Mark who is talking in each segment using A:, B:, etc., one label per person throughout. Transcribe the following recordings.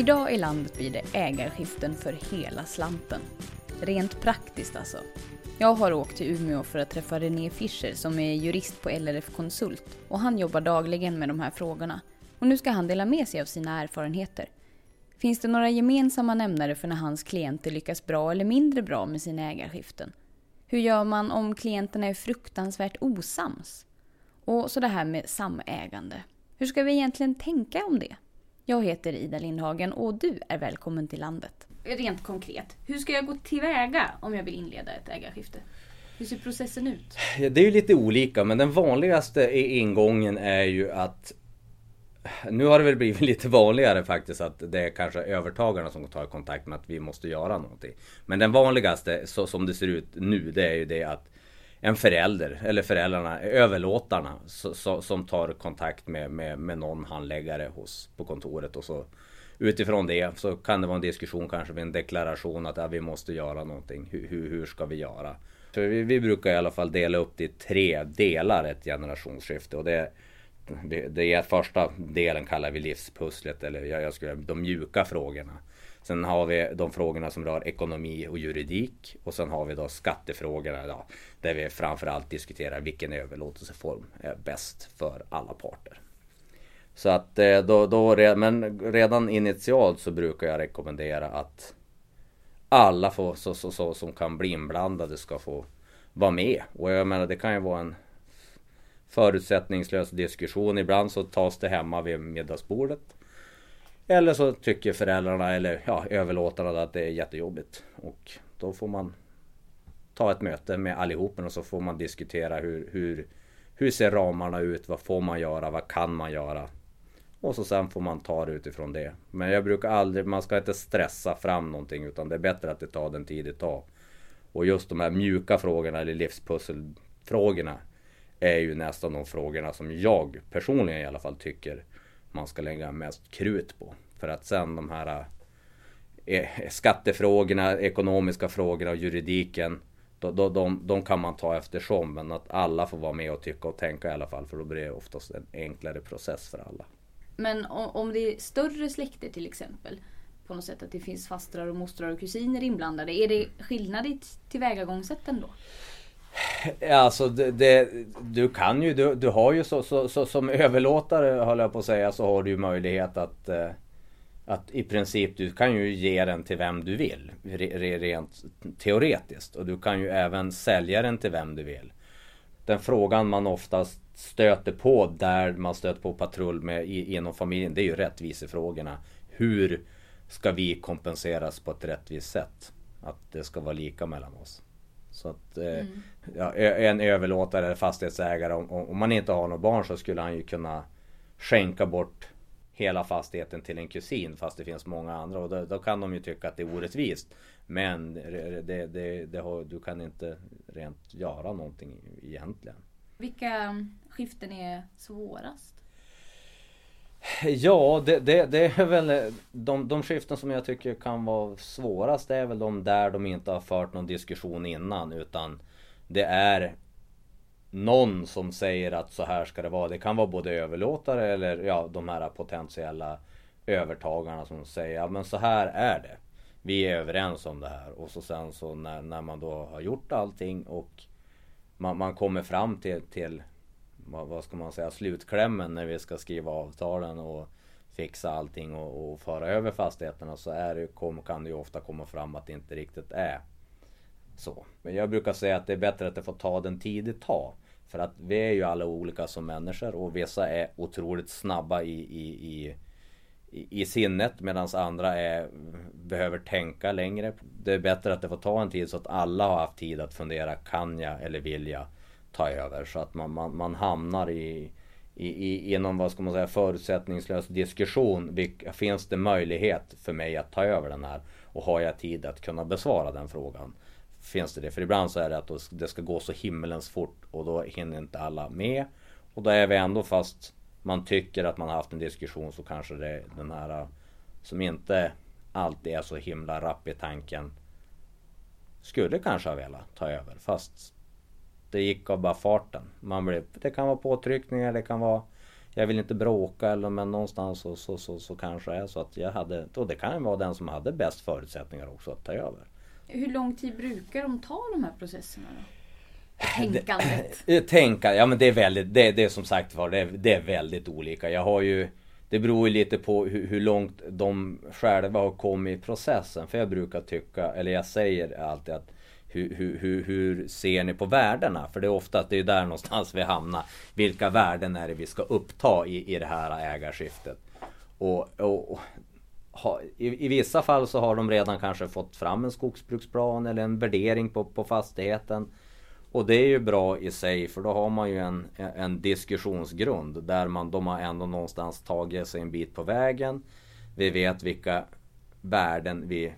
A: Idag i landet blir det ägarskiften för hela slanten. Rent praktiskt alltså. Jag har åkt till Umeå för att träffa René Fischer som är jurist på LRF Konsult och han jobbar dagligen med de här frågorna. Och nu ska han dela med sig av sina erfarenheter. Finns det några gemensamma nämnare för när hans klienter lyckas bra eller mindre bra med sina ägarskiften? Hur gör man om klienterna är fruktansvärt osams? Och så det här med samägande. Hur ska vi egentligen tänka om det? Jag heter Ida Lindhagen och du är välkommen till landet. Rent konkret, hur ska jag gå tillväga om jag vill inleda ett ägarskifte? Hur ser processen ut?
B: Det är ju lite olika men den vanligaste ingången är ju att nu har det väl blivit lite vanligare faktiskt att det är kanske övertagarna som tar kontakt med att vi måste göra någonting. Men den vanligaste så som det ser ut nu det är ju det att en förälder eller föräldrarna, överlåtarna så, så, som tar kontakt med, med, med någon handläggare hos, på kontoret och så utifrån det så kan det vara en diskussion kanske med en deklaration att ja, vi måste göra någonting. Hur, hur, hur ska vi göra? För vi, vi, brukar i alla fall dela upp det i tre delar ett generationsskifte och det, det, det är första delen kallar vi livspusslet eller jag, jag skulle, de mjuka frågorna. Sen har vi de frågorna som rör ekonomi och juridik och sen har vi då skattefrågorna då, där vi framförallt diskuterar vilken överlåtelseform är bäst för alla parter. Så att eh, då, då, men redan initialt så brukar jag rekommendera att alla får, så, så, så, som kan bli inblandade ska få vara med. Och jag menar det kan ju vara en förutsättningslös diskussion. Ibland så tas det hemma vid middagsbordet. Eller så tycker föräldrarna eller ja, överlåtarna att det är jättejobbigt. Och då får man ta ett möte med allihopen och så får man diskutera hur, hur, hur ser ramarna ut? Vad får man göra? Vad kan man göra? Och så sen får man ta det utifrån det. Men jag brukar aldrig, man ska inte stressa fram någonting utan det är bättre att det tar den tid det tar. Och just de här mjuka frågorna eller livspusselfrågorna är ju nästan de frågorna som jag personligen i alla fall tycker man ska lägga mest krut på. För att sen de här eh, skattefrågorna, ekonomiska frågorna och juridiken Då, då, de, de kan man ta eftersom men att alla får vara med och tycka och tänka i alla fall för då blir det oftast en enklare process för alla.
A: Men om det är större släkter till exempel på något sätt att det finns fastrar och mostrar och kusiner inblandade. Är det skillnad i tillvägagångssätten då?
B: Alltså det, det, du kan ju, du, du har ju så, så, så, som överlåtare höll jag på att säga så har du ju möjlighet att eh, att i princip du kan ju ge den till vem du vill rent teoretiskt och du kan ju även sälja den till vem du vill. Den frågan man oftast stöter på där man stöter på patrull med inom familjen det är ju rättvisefrågorna. Hur ska vi kompenseras på ett rättvist sätt? Att det ska vara lika mellan oss. Så att eh, mm. ja, en överlåtare eller fastighetsägare om, om man inte har några barn så skulle han ju kunna skänka bort hela fastigheten till en kusin fast det finns många andra och då, då kan de ju tycka att det är orättvist. Men det, det, det har, du kan inte rent göra någonting egentligen.
A: Vilka skiften är svårast?
B: Ja, det, det, det, är väl eh, de, de skiften som jag tycker kan vara svårast. Det är väl de där de inte har fört någon diskussion innan utan det är någon som säger att så här ska det vara. Det kan vara både överlåtare eller ja, de här potentiella övertagarna som säger ja men så här är det. Vi är överens om det här och så sen så när, när man då har gjort allting och man, man kommer fram till, till vad, vad, ska man säga, slutklämmen när vi ska skriva avtalen och fixa allting och, och föra över fastigheterna så är det, kom, kan det ju ofta komma fram att det inte riktigt är så. Men jag brukar säga att det är bättre att det får ta den tid det tar. För att vi är ju alla olika som människor och vissa är otroligt snabba i, i, i, i sinnet medan andra är, behöver tänka längre. Det är bättre att det får ta en tid så att alla har haft tid att fundera. Kan jag eller vill jag ta över? Så att man, man, man hamnar i, i, i, inom vad ska man säga, förutsättningslös diskussion. Finns det möjlighet för mig att ta över den här? Och har jag tid att kunna besvara den frågan? finns det det. För ibland så är det att det ska gå så himmelens fort och då hinner inte alla med. Och då är vi ändå fast man tycker att man har haft en diskussion så kanske det är den här äh, som inte alltid är så himla rapp i tanken skulle kanske ha velat ta över fast det gick av bara farten. Man blev, det kan vara påtryckningar, det kan vara jag vill inte bråka eller men någonstans så, så, så, så kanske är så att jag hade, och det kan vara den som hade bäst förutsättningar också att ta över.
A: Hur lång tid brukar de ta de här processerna då? Tänkandet?
B: Tänka, ja men det är väldigt, det, det är som sagt var, det, det är väldigt olika. Jag har ju det beror ju lite på hur, hur, långt de själva har kommit i processen. För jag brukar tycka, eller jag säger alltid att hur, hur, hur, ser ni på värdena? För det är ofta att det är där någonstans vi hamnar. Vilka värden är det vi ska uppta i, i det här ägarskiftet? Och, och, och ha, i, i, vissa fall så har de redan kanske fått fram en skogsbruksplan eller en värdering på, på fastigheten. Och det är ju bra i sig för då har man ju en, en diskussionsgrund där man, de har ändå någonstans tagit sig en bit på vägen. Vi vet vilka värden vi,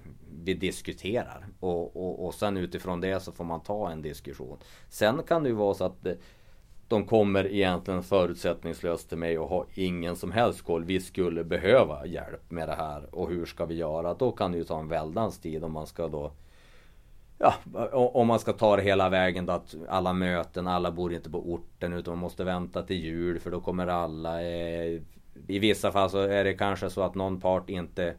B: vi diskuterar och, och, och sen utifrån det så får man ta en diskussion. Sen kan det ju vara så att eh, de kommer egentligen förutsättningslöst till mig och har ingen som helst koll. Vi skulle behöva hjälp med det här och hur ska vi göra? Då kan det ju ta en väldans tid om man ska då Ja, om man ska ta det hela vägen då att alla möten, alla bor inte på orten utan man måste vänta till jul för då kommer alla. Eh, I vissa fall så är det kanske så att någon part inte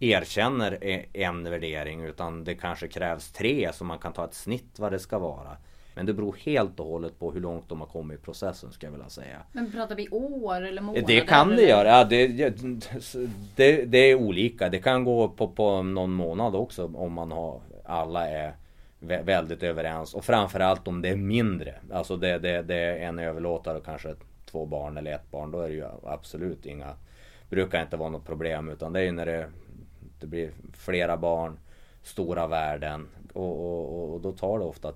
B: erkänner en värdering utan det kanske krävs tre så man kan ta ett snitt vad det ska vara. Men det beror helt och hållet på hur långt de har kommit i processen skulle jag vilja säga.
A: Men pratar vi år eller månader?
B: Det kan det göra. Ja, det, det, det, är olika. Det kan gå på, på någon månad också om man har alla är väldigt överens och framförallt om det är mindre. Alltså det, det, det är en överlåtare och kanske två barn eller ett barn. Då är det ju absolut inga Brukar inte vara något problem utan det är ju när det, det blir flera barn Stora värden och, och, och, då tar det ofta,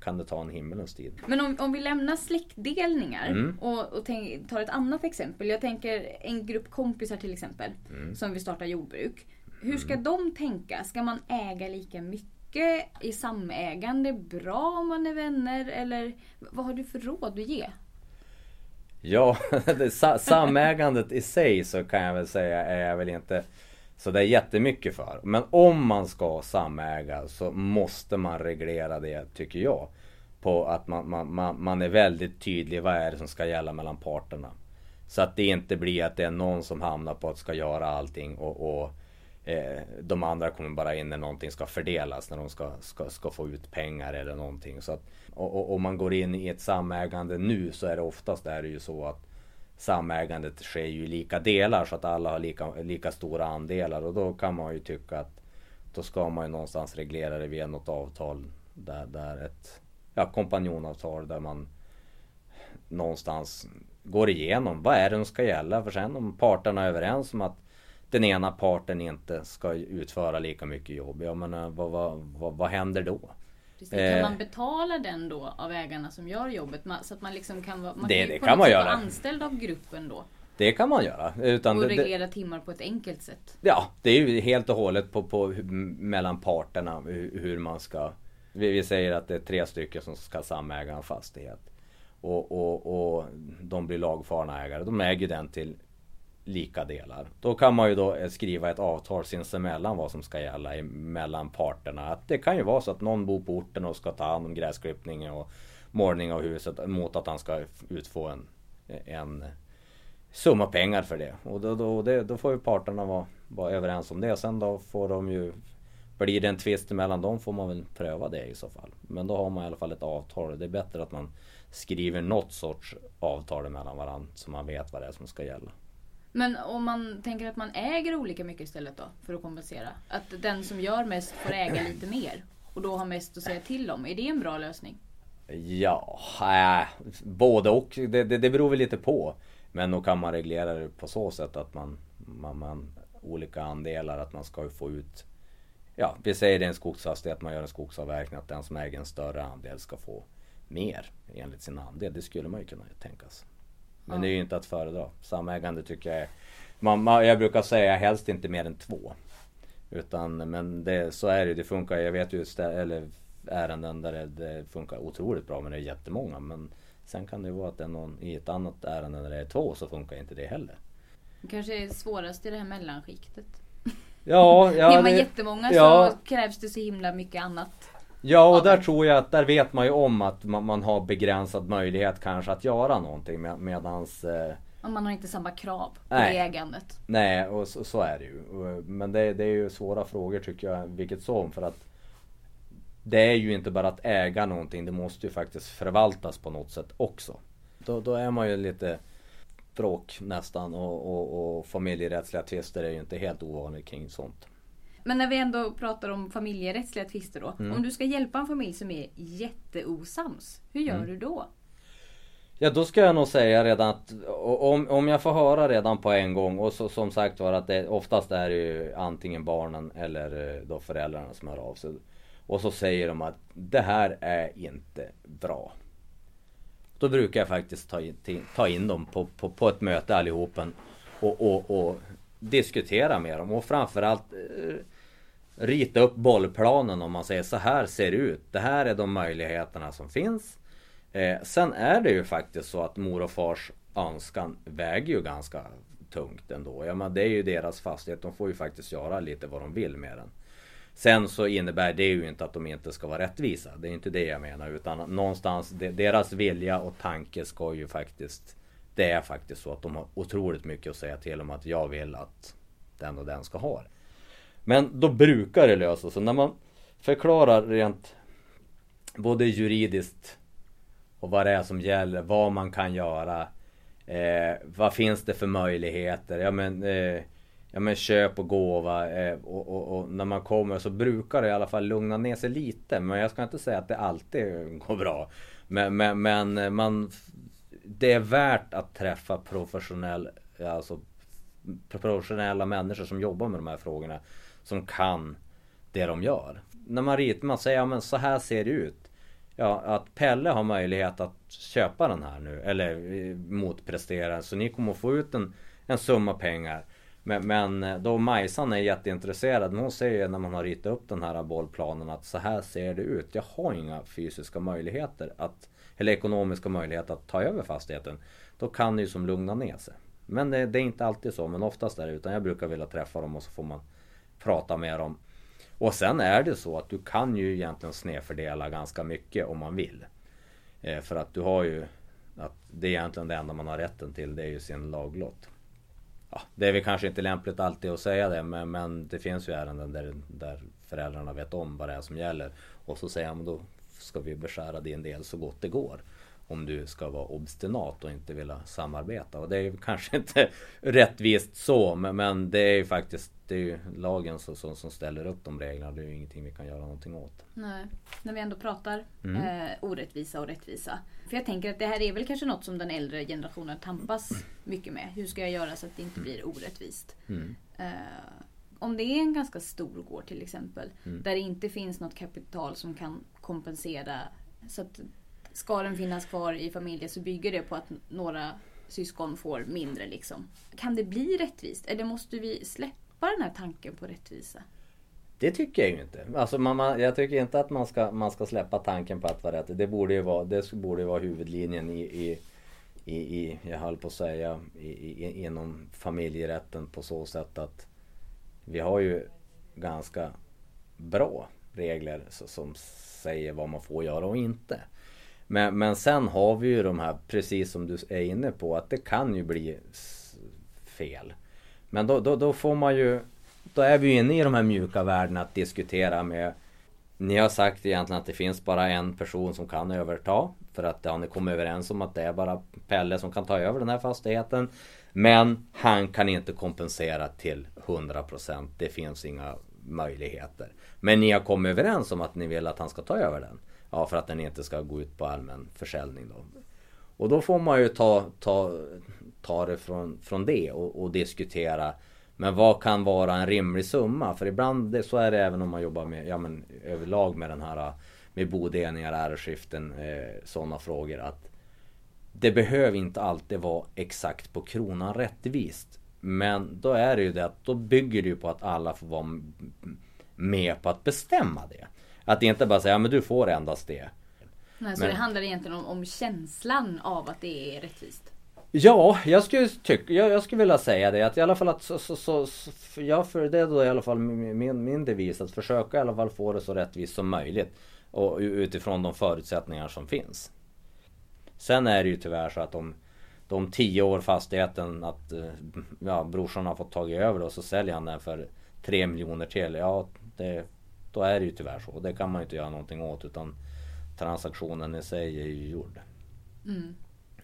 B: kan det ta en himmelens tid.
A: Men om, om vi lämnar släktdelningar mm. och, och tänk, tar ett annat exempel. Jag tänker en grupp kompisar till exempel mm. som vill starta jordbruk. Hur ska mm. de tänka? Ska man äga lika mycket? Är samägande bra om man är vänner? Eller vad har du för råd att ge?
B: Ja, samägandet i sig så kan jag väl säga är jag väl inte så det är jättemycket för. Men om man ska samäga så måste man reglera det tycker jag. På att man, man, man, man är väldigt tydlig vad är det som ska gälla mellan parterna. Så att det inte blir att det är någon som hamnar på att ska göra allting och, och eh, de andra kommer bara in när någonting ska fördelas, när de ska, ska, ska få ut pengar eller någonting. Så att, och, om man går in i ett samägande nu så är det oftast är det ju så att samägandet sker ju i lika delar så att alla har lika, lika stora andelar och då kan man ju tycka att då ska man ju någonstans reglera det via något avtal där, där ett ja, kompanjonavtal där man någonstans går igenom vad är det som ska gälla för sen om parterna är överens om att den ena parten inte ska utföra lika mycket jobb. Ja men eh, vad, vad, vad, vad händer då?
A: Precis. Kan man betala den då av ägarna som gör jobbet? Så att man liksom kan vara man
B: det,
A: kan
B: det kan man göra.
A: anställd av gruppen då?
B: Det kan man göra.
A: Utan och reglera det, timmar på ett enkelt sätt?
B: Ja, det är ju helt och hållet på, på mellan parterna hur man ska vi, vi säger att det är tre stycken som ska samäga en fastighet. Och, och, och de blir lagfarna ägare. De äger den till lika delar. Då kan man ju då eh, skriva ett avtal sinsemellan vad som ska gälla mellan parterna. Att det kan ju vara så att någon bor på orten och ska ta hand om gräsklippning och målning av huset mot att han ska utfå en, en summa pengar för det. Och då, då, det, då får ju parterna vara, vara överens om det. Sen då får de ju Blir det en tvist mellan dem får man väl pröva det i så fall. Men då har man i alla fall ett avtal. Det är bättre att man skriver något sorts avtal mellan varandra så man vet vad det är som ska gälla.
A: Men om man tänker att man äger olika mycket istället då för att kompensera? Att den som gör mest får äga lite mer och då har mest att säga till om. Är det en bra lösning?
B: Ja, äh, både och. Det, det, det beror väl lite på. Men då kan man reglera det på så sätt att man, man, man olika andelar, att man ska få ut Ja, vi säger det är en skogsfastighet, man gör en skogsavverkning, att den som äger en större andel ska få mer enligt sin andel. Det skulle man ju kunna tänka sig. Men ja. det är ju inte att föredra. Samägande tycker jag är... Man, jag brukar säga helst inte mer än två. Utan men det, så är det det funkar. Jag vet ju eller ärenden där det, det, funkar otroligt bra men det är jättemånga. Men sen kan det vara att det är någon i ett annat ärende där det är två så funkar inte det heller.
A: Det kanske är svårast i det här mellanskiktet.
B: Ja, ja.
A: är man det, jättemånga ja. så krävs det så himla mycket annat.
B: Ja och där tror jag att där vet man ju om att man, man har begränsad möjlighet kanske att göra någonting med, medans eh,
A: man har inte samma krav på
B: Nej.
A: det ägandet.
B: Nej, och så, så är det ju. Men det, det är ju svåra frågor tycker jag, vilket som. För att det är ju inte bara att äga någonting, det måste ju faktiskt förvaltas på något sätt också. Då, då är man ju lite bråk nästan och, och, och familjerättsliga tvister är ju inte helt ovanligt kring sånt.
A: Men när vi ändå pratar om familjerättsliga tvister då.
B: Mm.
A: Om du ska hjälpa en familj som är jätteosams. Hur gör
B: Mm.
A: du då?
B: Ja då ska jag nog säga redan att om, om jag får höra redan på en gång och så, som sagt var att det oftast är det ju antingen barnen eller eh, då föräldrarna som hör av sig. Och så säger de att det här är inte bra. Då brukar jag faktiskt ta in, ta in dem på, på, på ett möte allihopen och, och, och diskutera med dem och framförallt eh, rita upp bollplanen om man säger så här ser det ut. Det här är de möjligheterna som finns. Eh, sen är det ju faktiskt så att mor och fars önskan väger ju ganska tungt ändå. Ja, men det är ju deras fastighet. De får ju faktiskt göra lite vad de vill med den. Sen så innebär det ju inte att de inte ska vara rättvisa. Det är inte det jag menar. Utan någonstans, deras vilja och tanke ska ju faktiskt... Det är faktiskt så att de har otroligt mycket att säga till om att jag vill att den och den ska ha det. Men då brukar det lösa sig. När man förklarar rent både juridiskt och vad det är som gäller, vad man kan göra. Eh, vad finns det för möjligheter? Ja men, eh, ja, men köp och gåva. Eh, och, och, och när man kommer så brukar det i alla fall lugna ner sig lite. Men jag ska inte säga att det alltid går bra. Men, men, men eh, man, det är värt att träffa professionell, alltså professionella människor som jobbar med de här frågorna. Som kan det de gör. När man ritar, man säger ja men så här ser det ut. Ja, att Pelle har möjlighet att köpa den här nu eller eh, motprestera. Så ni kommer att få ut en, en summa pengar. Men, men eh, då Majsan är jätteintresserad. men Hon säger när man har ritat upp den här bollplanen att så här ser det ut. Jag har inga fysiska möjligheter att eller ekonomiska möjligheter att ta över fastigheten. Då kan det ju som lugna ner sig. Men det, det är inte alltid så. Men oftast är det utan jag brukar vilja träffa dem och så får man prata med dem. Och sen är det så att du kan ju egentligen snedfördela ganska mycket om man vill. Eh, för att du har ju att det är egentligen det enda man har rätten till det är ju sin laglott. Ja, det är väl kanske inte lämpligt alltid att säga det men, men det finns ju ärenden där, där föräldrarna vet om vad det är som gäller. Och så säger man då ska vi beskära din del så gott det går. Om du ska vara obstinat och inte vilja samarbeta. Och det är ju kanske inte rättvist så men, men det är ju faktiskt det är ju lagen som, som, som ställer upp de reglerna. Det är ju ingenting vi kan göra någonting åt.
A: Nej. När vi ändå pratar
B: Mm.
A: eh, orättvisa och rättvisa. För jag tänker att det här är väl kanske något som den äldre generationen tampas mycket med. Hur ska jag göra så att det inte blir orättvist?
B: Mm.
A: Eh, om det är en ganska stor gård till exempel.
B: Mm.
A: Där det inte finns något kapital som kan kompensera. Så att ska den finnas kvar i familjen så bygger det på att några syskon får mindre liksom. Kan det bli rättvist? Eller måste vi släppa den här tanken på rättvisa?
B: Det tycker jag ju inte. Alltså man, man, jag tycker inte att man ska, man ska släppa tanken på att vara rätt. Det borde ju vara, det borde ju vara huvudlinjen i, i, i, i jag höll på att säga, i, i, inom familjerätten på så sätt att vi har ju ganska bra regler som säger vad man får göra och inte. Men, men sen har vi ju de här, precis som du är inne på, att det kan ju bli fel. Men då, då, då får man ju då är vi ju inne i de här mjuka värdena att diskutera med Ni har sagt egentligen att det finns bara en person som kan överta För att det har ni kommit överens om att det är bara Pelle som kan ta över den här fastigheten. Men han kan inte kompensera till 100% Det finns inga möjligheter. Men ni har kommit överens om att ni vill att han ska ta över den. Ja för att den inte ska gå ut på allmän försäljning då. Och då får man ju ta, ta, ta det från, från det och, och diskutera Men vad kan vara en rimlig summa? För ibland det, så är det även om man jobbar med, ja men överlag med den här Med bodelningar, äreskiften, eh, sådana frågor att Det behöver inte alltid vara exakt på kronan rättvist. Men då är det ju det att då bygger det ju på att alla får vara med på att bestämma det. Att inte bara säga, ja men du får endast det
A: Nej, så
B: Men-
A: det handlar egentligen om, om känslan av att det är rättvist.
B: Ja, jag skulle tycka, jag, jag skulle vilja säga det att i alla fall att så, så, så, så jag för det är då i alla fall min, min, devis att försöka i alla fall få det så rättvist som möjligt. Och utifrån de förutsättningar som finns. Sen är det ju tyvärr så att om de tio år fastigheten att eh, ja, brorsan har fått tag över och så säljer han den för tre miljoner till. Ja, det, då är det ju tyvärr så. Det kan man ju inte göra någonting åt utan transaktionen i sig är ju gjord.
A: Mm.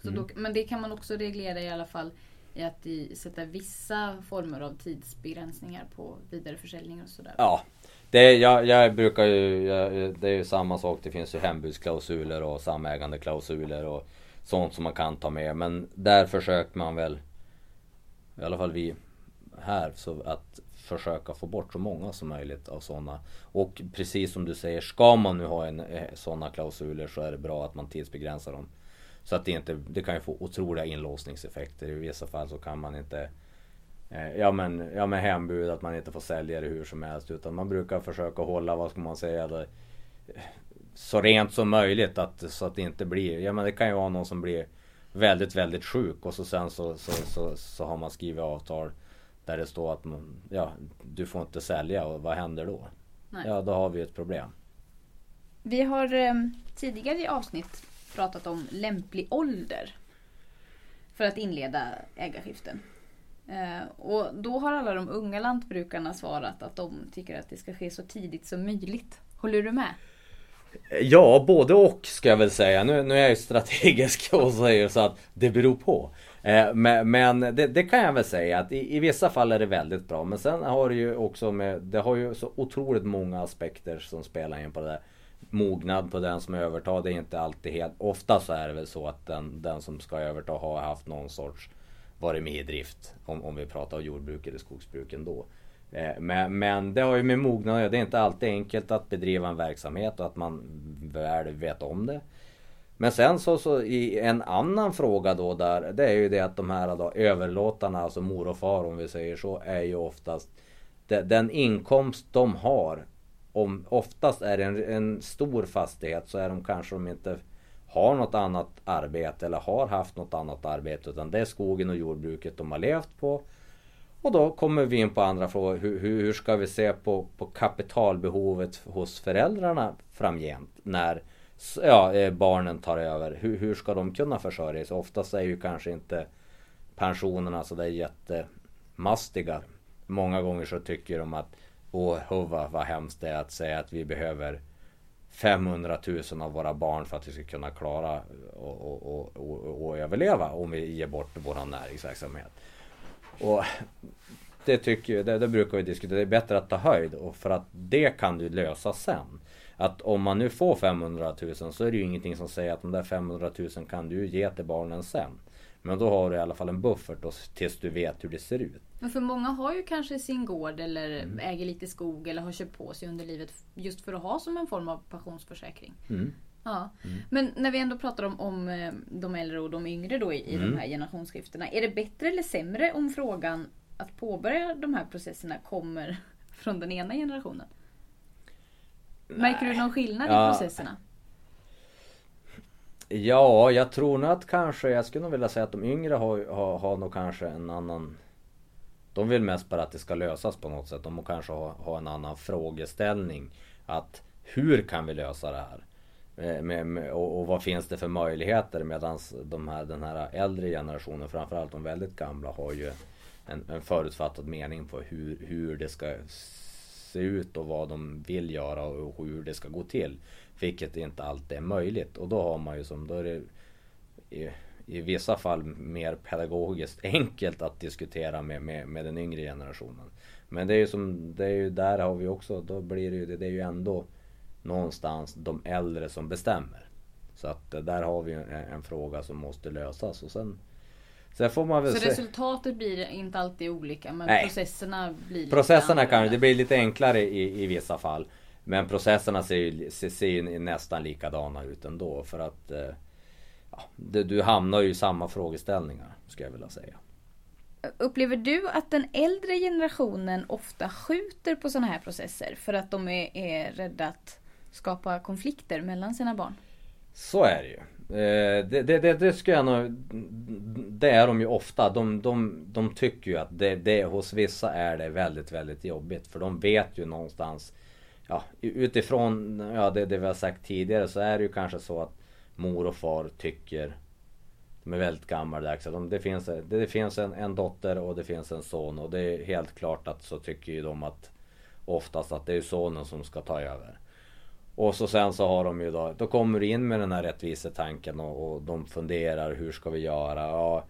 A: Så då, men det kan man också reglera i alla fall i att i, sätta vissa former av tidsbegränsningar på vidareförsäljning och sådär.
B: Ja, det, jag, jag brukar ju, jag, det är ju samma sak. Det finns ju hembudsklausuler och samägandeklausuler och sånt som man kan ta med. Men där försöker man väl, i alla fall vi här, så att försöka få bort så många som möjligt av sådana. Och precis som du säger, ska man nu ha en, eh, sådana klausuler så är det bra att man tidsbegränsar dem. Så att det inte, det kan ju få otroliga inlåsningseffekter. I vissa fall så kan man inte eh, Ja men, ja men hembud, att man inte får sälja det hur som helst. Utan man brukar försöka hålla, vad ska man säga, det, eh, så rent som möjligt. Att, så att det inte blir, ja men det kan ju vara någon som blir väldigt, väldigt sjuk och så sen så, så, så, så har man skrivit avtal där det står att man, ja, du får inte sälja och vad händer då? Nej. Ja, då har vi ett problem.
A: Vi har eh, tidigare i avsnitt pratat om lämplig ålder för att inleda ägarskiften. Eh, och då har alla de unga lantbrukarna svarat att de tycker att det ska ske så tidigt som möjligt. Håller du med?
B: Ja, både och ska jag väl säga. Nu, nu är jag ju strategisk och säger så att det beror på. Eh, men, men det, det, kan jag väl säga att i, i, vissa fall är det väldigt bra. Men sen har det ju också med, det har ju så otroligt många aspekter som spelar in på det där. Mognad på den som övertar, det är inte alltid helt... Ofta så är det väl så att den, den som ska överta har haft någon sorts varit med i drift. Om, om vi pratar om jordbruk eller skogsbruk ändå. Eh, men, men det har ju med mognad Det är inte alltid enkelt att bedriva en verksamhet och att man väl vet om det. Men sen så, så i en annan fråga då där, det är ju det att de här då, överlåtarna, alltså mor och far om vi säger så, är ju oftast den inkomst de har. Om oftast är det en, en stor fastighet så är de kanske de inte har något annat arbete eller har haft något annat arbete utan det är skogen och jordbruket de har levt på. Och då kommer vi in på andra frågor. Hur, hur ska vi se på, på kapitalbehovet hos föräldrarna framgent när ja, eh, barnen tar över. Hur, hur ska de kunna försörja sig? Oftast är ju kanske inte pensionerna så där jättemastiga. Många gånger så tycker de att Åh, vad hemskt det är att säga att vi behöver 500 000 av våra barn för att vi ska kunna klara och, och, och, och överleva om vi ger bort vår näringsverksamhet. Och det, tycker, det, det brukar vi diskutera, det är bättre att ta höjd och för att det kan du lösa sen att om man nu får 500 000 så är det ju ingenting som säger att de där 500 000 kan du ge till barnen sen. Men då har du i alla fall en buffert tills du vet hur det ser ut.
A: Men för många har ju kanske sin gård eller mm. äger lite skog eller har köpt på sig under livet just för att ha som en form av pensionsförsäkring. Mm. Ja. Mm. Men när vi ändå pratar om, om eh, de äldre och de yngre då i, i de mm. här generationsskiftena. Är det bättre eller sämre om frågan att påbörja de här processerna kommer från den ena generationen? Märker du någon skillnad ja. i processerna?
B: Ja, jag tror nog att kanske, jag skulle nog vilja säga att de yngre har, har, har nog kanske en annan De vill mest bara att det ska lösas på något sätt. De kanske har, har en annan frågeställning. Att hur kan vi lösa det här? Eh, med, med, och, och, vad finns det för möjligheter? Medan de här, den här äldre generationen, framförallt de väldigt gamla, har ju en, en förutfattad mening på hur, hur det ska se ut och vad de vill göra och hur det ska gå till. Vilket inte alltid är möjligt och då har man ju som, då är det i, i vissa fall mer pedagogiskt enkelt att diskutera med, med, med den yngre generationen. Men det är ju som, det är ju där har vi också, då blir det ju, det är ju ändå någonstans de äldre som bestämmer. Så att där har vi en, en fråga som måste lösas och sen
A: Sen får man väl så se. resultatet blir inte alltid olika men Nej. processerna blir
B: Processerna kan det blir lite enklare i, i vissa fall. Men processerna ser ju, ser, ser nästan likadana ut ändå för att eh, ja, du, du hamnar ju i samma frågeställningar skulle jag vilja säga.
A: Upplever du att den äldre generationen ofta skjuter på sådana här processer för att de är, är rädda att skapa konflikter mellan sina barn?
B: Så är det ju. Eh, det, det, det, det skulle jag nog... Det är de ju ofta. De, de, de tycker ju att det, det hos vissa är det väldigt, väldigt jobbigt. För de vet ju någonstans... Ja, utifrån ja, det, det vi har sagt tidigare så är det ju kanske så att mor och far tycker de är väldigt gammaldags. De, det finns, det, det finns en, en dotter och det finns en son och det är helt klart att så tycker ju de att oftast att det är sonen som ska ta över. Och så sen så har de ju då, då kommer du in med den här rättvisetanken och, och de funderar hur ska vi göra? Ja,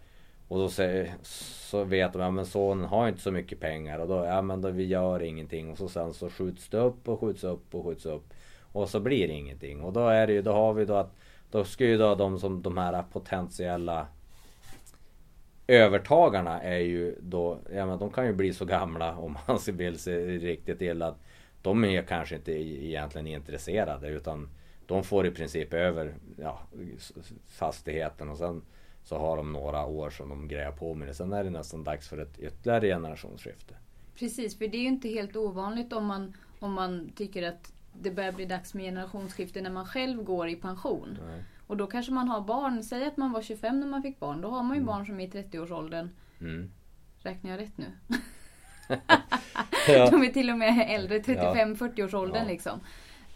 B: och då säger, så vet de, ja men sonen har inte så mycket pengar och då, ja men då, vi gör ingenting. Och så sen så skjuts det upp och skjuts upp och skjuts upp. Och så blir det ingenting. Och då är det ju, då har vi då att, då ska ju då de som, de här potentiella övertagarna är ju då, ja men de kan ju bli så gamla om man vill sig riktigt illa att de är kanske inte egentligen intresserade utan de får i princip över ja, fastigheten och sen så har de några år som de grejar på med det. Sen är det nästan dags för ett ytterligare generationsskifte.
A: Precis, för det är ju inte helt ovanligt om man, om man tycker att det börjar bli dags med generationsskifte när man själv går i pension. Nej. Och då kanske man har barn, säg att man var 25 när man fick barn, då har man ju mm. barn som är i 30-årsåldern. Mm. Räknar jag rätt nu? ja. De är till och med äldre, 35-40-årsåldern ja. liksom.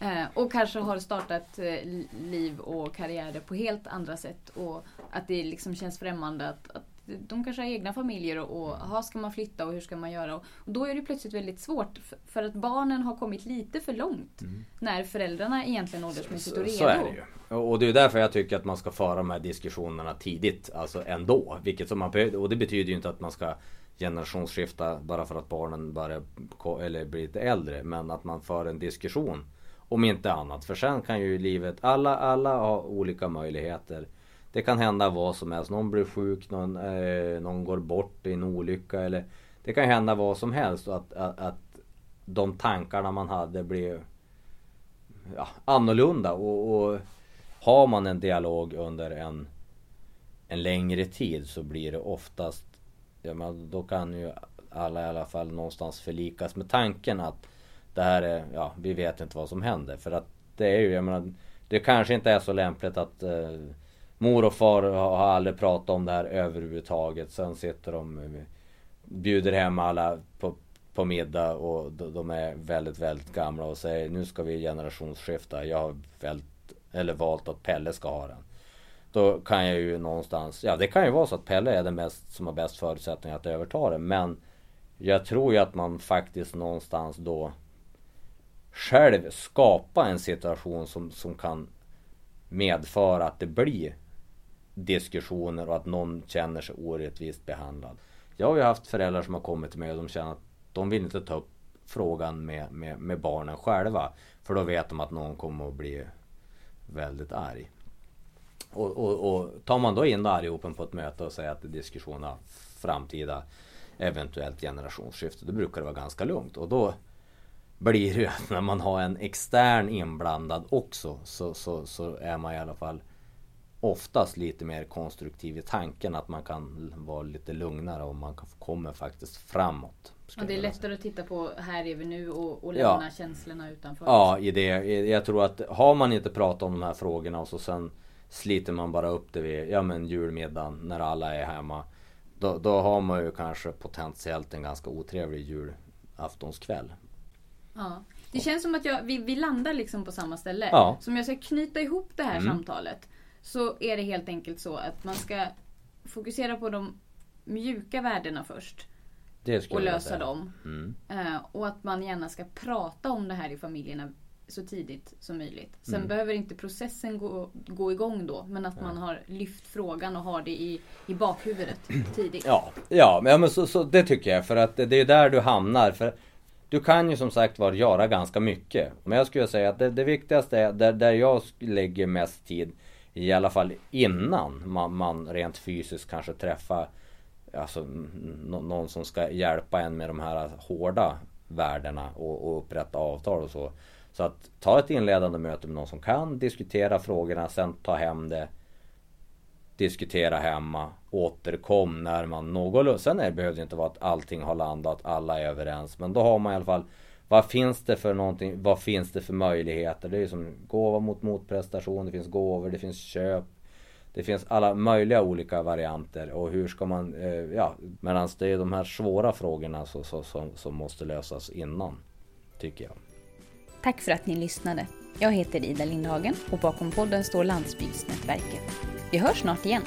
A: Eh, och kanske har startat eh, liv och karriärer på helt andra sätt. Och att det liksom känns främmande att, att de kanske har egna familjer och, och aha, ska man flytta och hur ska man göra? Och, och då är det plötsligt väldigt svårt för, för, att barnen har kommit lite för långt. Mm. När föräldrarna egentligen åldersmässigt är redo.
B: Så är det ju. Och det är därför jag tycker att man ska föra de här diskussionerna tidigt. Alltså ändå. Vilket som man, och det betyder ju inte att man ska generationsskifta bara för att barnen börjar eller blir lite äldre. Men att man för en diskussion. Om inte annat. För sen kan ju livet, alla, alla har olika möjligheter. Det kan hända vad som helst. Någon blir sjuk, någon, eh, någon går bort i en olycka. Eller, det kan hända vad som helst. Och att, att, att de tankarna man hade blir ja, annorlunda. Och, och har man en dialog under en, en längre tid så blir det oftast Ja, men då kan ju alla i alla fall någonstans förlikas med tanken att det här är, ja, vi vet inte vad som händer. För att det är ju, jag menar, det kanske inte är så lämpligt att eh, mor och far har aldrig pratat om det här överhuvudtaget. Sen sitter de, bjuder hem alla på, på middag och de är väldigt, väldigt gamla och säger nu ska vi generationsskifta. Jag har vält, eller valt att Pelle ska ha den. Då kan jag ju någonstans, ja det kan ju vara så att Pelle är den mest, som har bäst förutsättningar att överta det. Men jag tror ju att man faktiskt någonstans då själv skapa en situation som, som kan medföra att det blir diskussioner och att någon känner sig orättvist behandlad. Jag har ju haft föräldrar som har kommit till mig och de känner att de vill inte ta upp frågan med, med, med barnen själva. För då vet de att någon kommer att bli väldigt arg. Och, och, och tar man då in allihopen på ett möte och säger att det är diskussion av framtida eventuellt generationsskifte. Då brukar det vara ganska lugnt. Och då blir det ju att när man har en extern inblandad också så, så, så är man i alla fall oftast lite mer konstruktiv i tanken att man kan vara lite lugnare och man kommer faktiskt framåt.
A: Ja, det är lättare att titta på här är vi nu och, och lämna ja. känslorna utanför.
B: Ja, i det. Jag tror att har man inte pratat om de här frågorna och så sen sliter man bara upp det vid ja, men julmiddagen när alla är hemma. Då, då har man ju kanske potentiellt en ganska otrevlig julaftonskväll.
A: Ja. Det känns som att jag, vi, vi landar liksom på samma ställe. Ja. Så om jag ska knyta ihop det här mm. samtalet. Så är det helt enkelt så att man ska fokusera på de mjuka värdena först. och lösa dem. Mm. Uh, och att man gärna ska prata om det här i familjerna så tidigt som möjligt. Sen mm. behöver inte processen gå, gå igång då. Men att man har lyft frågan och har det i, i bakhuvudet tidigt.
B: Ja, ja men så, så, det tycker jag. För att det, det är där du hamnar. För du kan ju som sagt var göra ganska mycket. Men jag skulle säga att det, det viktigaste är där, där jag lägger mest tid. I alla fall innan man, man rent fysiskt kanske träffar alltså, någon som ska hjälpa en med de här hårda värdena och, och upprätta avtal och så. Så att ta ett inledande möte med någon som kan, diskutera frågorna, sen ta hem det. Diskutera hemma, återkom när man någorlunda... Sen är, behöver det inte vara att allting har landat, alla är överens. Men då har man i alla fall vad finns det för någonting? Vad finns det för möjligheter? Det är ju som gåva mot motprestation, det finns gåvor, det finns köp. Det finns alla möjliga olika varianter och hur ska man, eh, ja, medan det är de här svåra frågorna som, som, som måste lösas innan. Tycker jag.
A: Tack för att ni lyssnade. Jag heter Ida Lindhagen och bakom podden står Landsbygdsnätverket. Vi hörs snart igen.